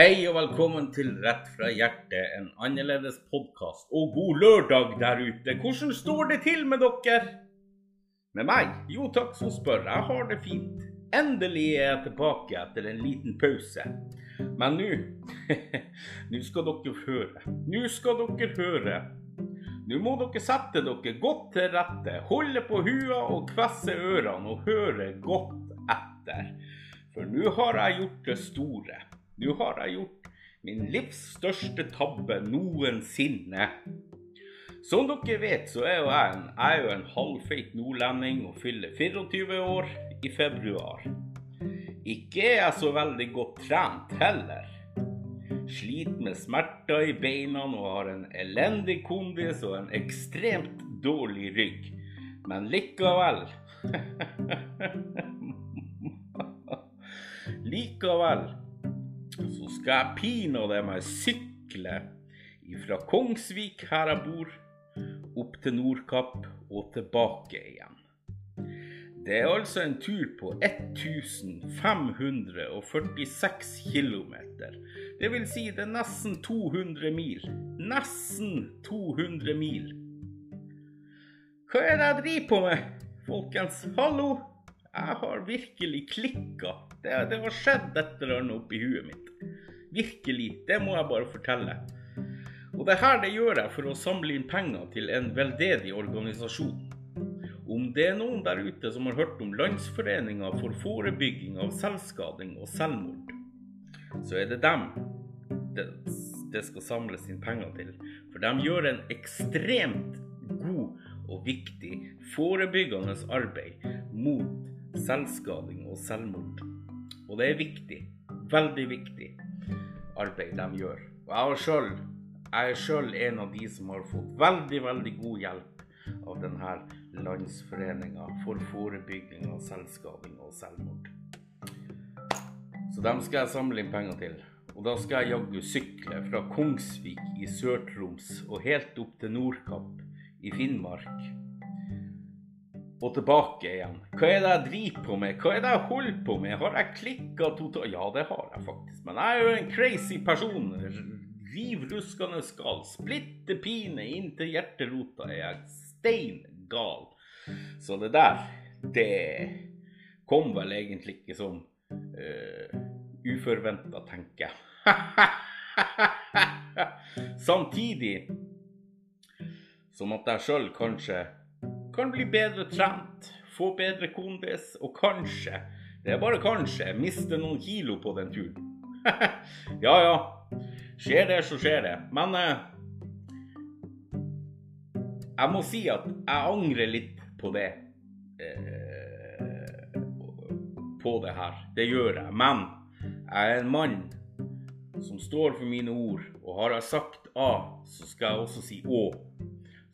Hei og velkommen til Rett fra hjertet, en annerledes podkast. Og god lørdag der ute. Hvordan står det til med dere? Med meg? Jo takk som spør. Jeg har det fint. Endelig er jeg tilbake etter en liten pause. Men nå Nå skal dere høre. Nå skal dere høre. Nå må dere sette dere godt til rette, holde på hua og kvesse ørene og høre godt etter. For nå har jeg gjort det store. Nå har jeg gjort min livs største tabbe noensinne. Som dere vet, så er jo jeg en, jeg er jo en halvfeit nordlending og fyller 24 år i februar. Ikke er jeg så veldig godt trent heller. Sliter med smerter i beina og har en elendig kondis og en ekstremt dårlig rygg. Men likevel Likevel så skal jeg pinadø meg sykle fra Kongsvik, her jeg bor, opp til Nordkapp og tilbake igjen. Det er altså en tur på 1546 km. Det vil si det er nesten 200 mil. Nesten 200 mil. Hva er det jeg driver på med, folkens? Hallo? Jeg har virkelig klikka. Det, det har skjedd et eller annet oppi huet mitt. Virkelig. Det må jeg bare fortelle. Og det her det gjør jeg for å samle inn penger til en veldedig organisasjon. Om det er noen der ute som har hørt om Landsforeninga for forebygging av selvskading og selvmord, så er det dem det, det skal samles inn penger til. For de gjør en ekstremt god og viktig forebyggende arbeid mot selvskading og selvmord. Og det er viktig. Veldig viktig arbeid de gjør. Og jeg, er sjøl en av de som har fått veldig, veldig god hjelp av denne landsforeninga for forebygging av selvskading og selvmord. Så dem skal jeg samle inn penger til. Og da skal jeg jaggu sykle fra Kongsvik i Sør-Troms og helt opp til Nordkapp i Finnmark. Og tilbake igjen. Hva er det jeg driver på med? Hva er det jeg holder på med? Har jeg klikka totalt? Ja, det har jeg faktisk. Men jeg er jo en crazy person. Riv ruskende gal. Splitter pine inntil hjerterota er jeg stein gal. Så det der, det kom vel egentlig ikke som uh, eh, uforventa, tenker jeg. Samtidig som at jeg sjøl kanskje kan bli bedre trent, få bedre kondis og kanskje, det er bare kanskje, miste noen kilo på den turen. ja ja, skjer det, så skjer det. Men eh, jeg må si at jeg angrer litt på det. Eh, på det her. Det gjør jeg. Men jeg er en mann som står for mine ord, og har jeg sagt A, så skal jeg også si Å.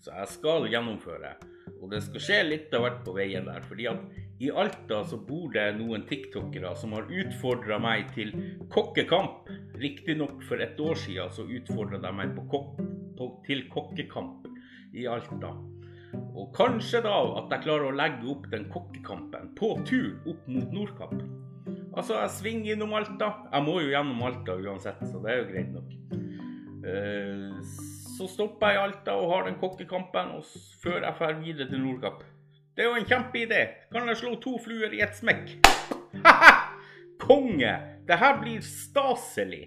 Så jeg skal gjennomføre. Og det skal skje litt av hvert på veien der. fordi at i Alta så bor det noen tiktokere som har utfordra meg til kokkekamp. Riktignok for et år siden så utfordra de meg kok til kokkekamp i Alta. Og kanskje da at jeg klarer å legge opp den kokkekampen på tur opp mot Nordkapp. Altså, jeg svinger innom Alta. Jeg må jo gjennom Alta uansett, så det er jo greit nok. Uh, så stopper jeg i Alta og har den kokkekampen og før jeg drar videre til Nordkapp. Det er jo en kjempeidé. Kan jeg slå to fluer i ett smekk? Ha-ha! Konge! Det her blir staselig.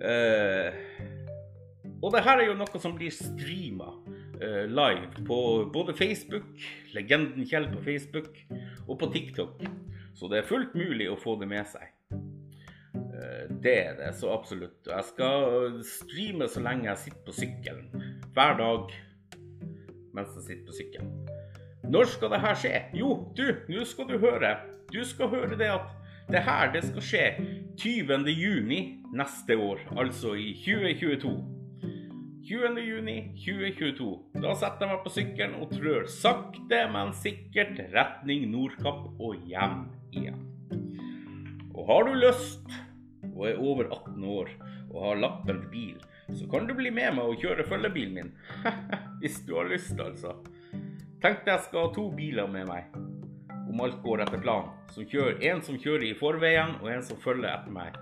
Uh, og det her er jo noe som blir streama uh, live på både Facebook, Legenden Kjell på Facebook, og på TikTok. Så det er fullt mulig å få det med seg. Eh, det er det så absolutt. Jeg skal streame så lenge jeg sitter på sykkelen. Hver dag mens jeg sitter på sykkelen. Når skal det her skje? Jo, du, nå skal du høre. Du skal høre det at det her det skal skje 20. juni neste år, altså i 2022. 20. juni 2022. Da setter jeg meg på sykkelen og trør sakte, men sikkert retning Nordkapp og hjem igjen. Og har du lyst og er over 18 år og har lappen bil, så kan du bli med meg og kjøre følgebilen min. Hvis du har lyst, altså. Tenk deg jeg skal ha to biler med meg, om alt går etter planen. En som kjører i forveien, og en som følger etter meg.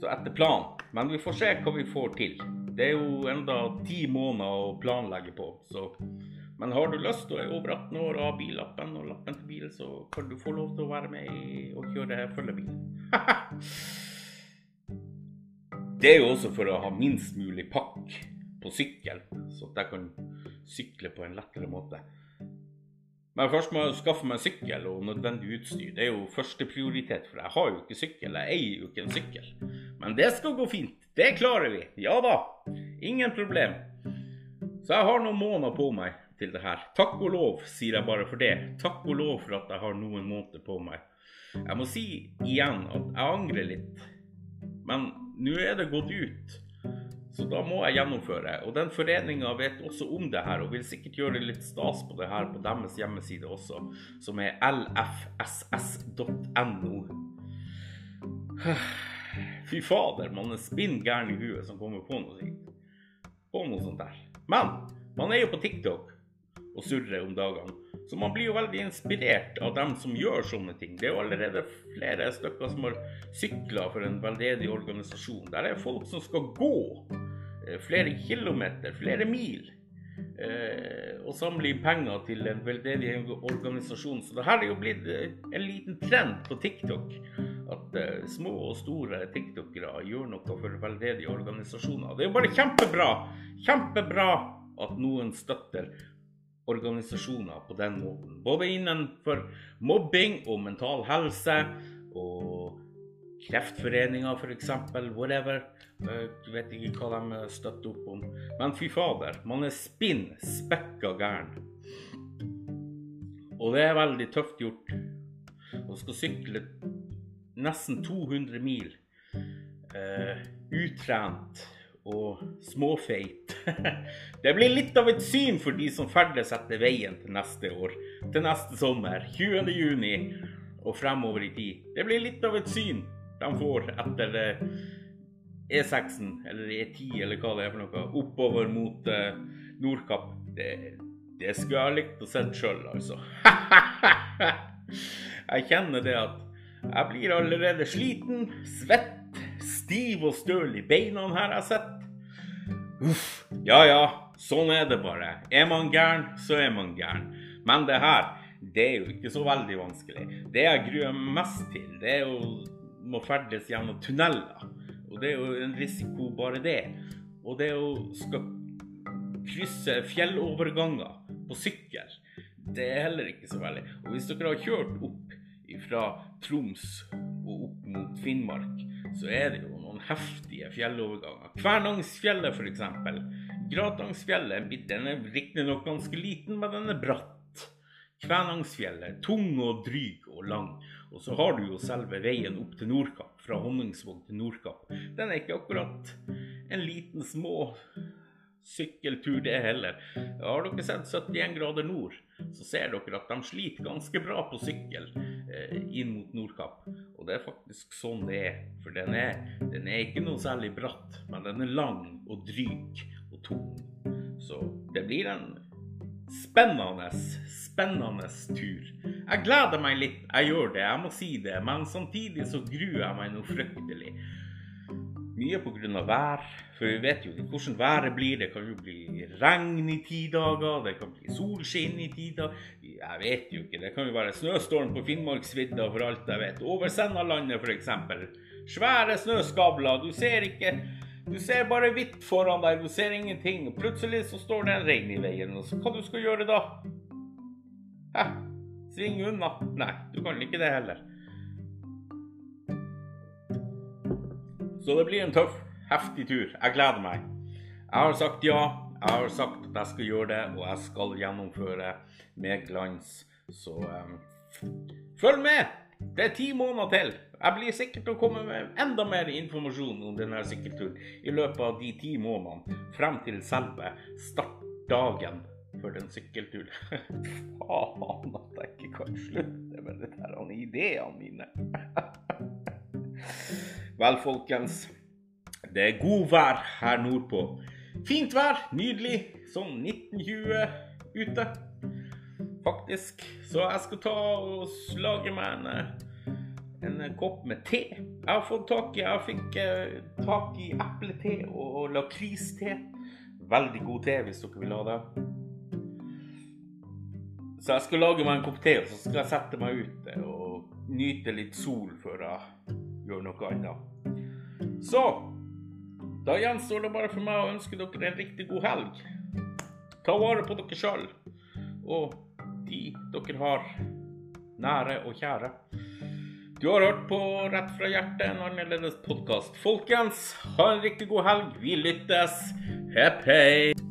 Så etter planen. Men vi får se hva vi får til. Det er jo enda ti måneder å planlegge på, så Men har du lyst og er over 18 år og har billappen og lappen til bil, så kan du få lov til å være med og kjøre følgebil. det er jo også for å ha minst mulig pakk på sykkel, så at jeg kan sykle på en lettere måte. Men først må jeg skaffe meg sykkel og nødvendig utstyr. Det er jo førsteprioritet, for jeg har jo ikke sykkel. Jeg eier jo ikke en sykkel. Men det skal gå fint. Det klarer vi. Ja da. Ingen problem. Så jeg har noen måneder på meg til det her. Takk og lov, sier jeg bare for det. Takk og lov for at jeg har noen måneder på meg. Jeg må si igjen at jeg angrer litt. Men nå er det gått ut. Så da må jeg gjennomføre. Og den foreninga vet også om det her, og vil sikkert gjøre litt stas på det her på deres hjemmeside også, som er lfss.no. Fy fader, man er spinn gæren i huet som kommer på noe. På noe sånt der. Men man er jo på TikTok og surrer om dagene. Så man blir jo veldig inspirert av dem som gjør sånne ting. Det er jo allerede flere stykker som har sykla for en veldedig organisasjon. Der er folk som skal gå eh, flere kilometer, flere mil, eh, og samle inn penger til en veldedig organisasjon. Så det her er jo blitt eh, en liten trend på TikTok. At små og store tiktokere gjør noe for veldedige organisasjoner. Det er jo bare kjempebra! Kjempebra at noen støtter organisasjoner på den måten. Både innenfor mobbing og mental helse og Kreftforeninger f.eks. Whatever. Du vet ikke hva de støtter opp om. Men fy fader, man er spinn spekka gæren. Og det er veldig tøft gjort. Man skal sykle nesten 200 mil uh, utrent og småfeit. Det blir litt av et syn for de som ferdes etter veien til neste år. Til neste sommer, 20. juni og fremover i tid. Det blir litt av et syn de får etter E6-en, eh, e eller E10, eller hva det er for noe, oppover mot uh, Nordkapp. Det, det skulle jeg ha likt å sett sjøl, altså. jeg kjenner det at jeg blir allerede sliten, svett, stiv og støl i beina her jeg sitter. Uff. Ja ja, sånn er det bare. Er man gæren, så er man gæren. Men det her, det er jo ikke så veldig vanskelig. Det jeg gruer meg mest til, det er jo må ferdes gjennom tunneler. Og det er jo en risiko, bare det. Og det å skal krysse fjelloverganger på sykkel, det er heller ikke så veldig. Og hvis dere har kjørt opp fra Troms og opp mot Finnmark, så er det jo noen heftige fjelloverganger. Kvernangsfjellet f.eks. Gratangsfjellet den er riktignok ganske liten, men den er bratt. Kvænangsfjellet, tung og dryg og lang. Og så har du jo selve veien opp til Nordkapp, fra Honningsvåg til Nordkapp. Den er ikke akkurat en liten små sykkeltur, det heller. Har dere sett 71 grader nord, så ser dere at de sliter ganske bra på sykkel eh, inn mot Nordkapp. Og det er faktisk sånn det er. For den er, den er ikke noe særlig bratt, men den er lang og dryg og tung. Så det blir en spennende, spennende tur. Jeg gleder meg litt, jeg gjør det, jeg må si det. Men samtidig så gruer jeg meg noe fryktelig. Mye pga. vær, for vi vet jo hvordan været blir. Det kan jo bli regn i ti dager, det kan bli solskinn i ti dager. Jeg vet jo ikke. Det kan jo være snøstorm på Finnmarksvidda for alt jeg vet. Over Sennalandet f.eks. Svære snøskabler. Du ser ikke Du ser bare hvitt foran deg, du ser ingenting. Plutselig så står det en rein i veien, og så hva du skal gjøre da? Hæ? Svinge unna? Nei, du kan ikke det heller. Så det blir en tøff, heftig tur. Jeg gleder meg. Jeg har sagt ja. Jeg har sagt at jeg skal gjøre det, og jeg skal gjennomføre med glans. Så um, følg med! Det er ti måneder til. Jeg blir sikkert til å komme med enda mer informasjon om denne sykkelturen i løpet av de ti månedene frem til selve startdagen for den sykkelturen. Faen at jeg ikke kan slutte med de ideene mine. Vel, folkens. Det er god vær her nordpå. Fint vær, nydelig. Sånn 1920 ute, faktisk. Så jeg skal ta og lage meg en, en kopp med te. Jeg har fått tak i Jeg fikk eh, tak i eplete og lakriste. Veldig god te hvis dere vil ha det. Så jeg skal lage meg en kopp te, og så skal jeg sette meg ute og nyte litt sol før jeg gjør noe annet. Så da gjenstår det bare for meg å ønske dere en riktig god helg. Ta vare på dere sjøl og de dere har nære og kjære. Du har hørt på Rett fra hjertet, en annerledes podkast. Folkens, ha en riktig god helg. Vi lyttes. Hepp hei.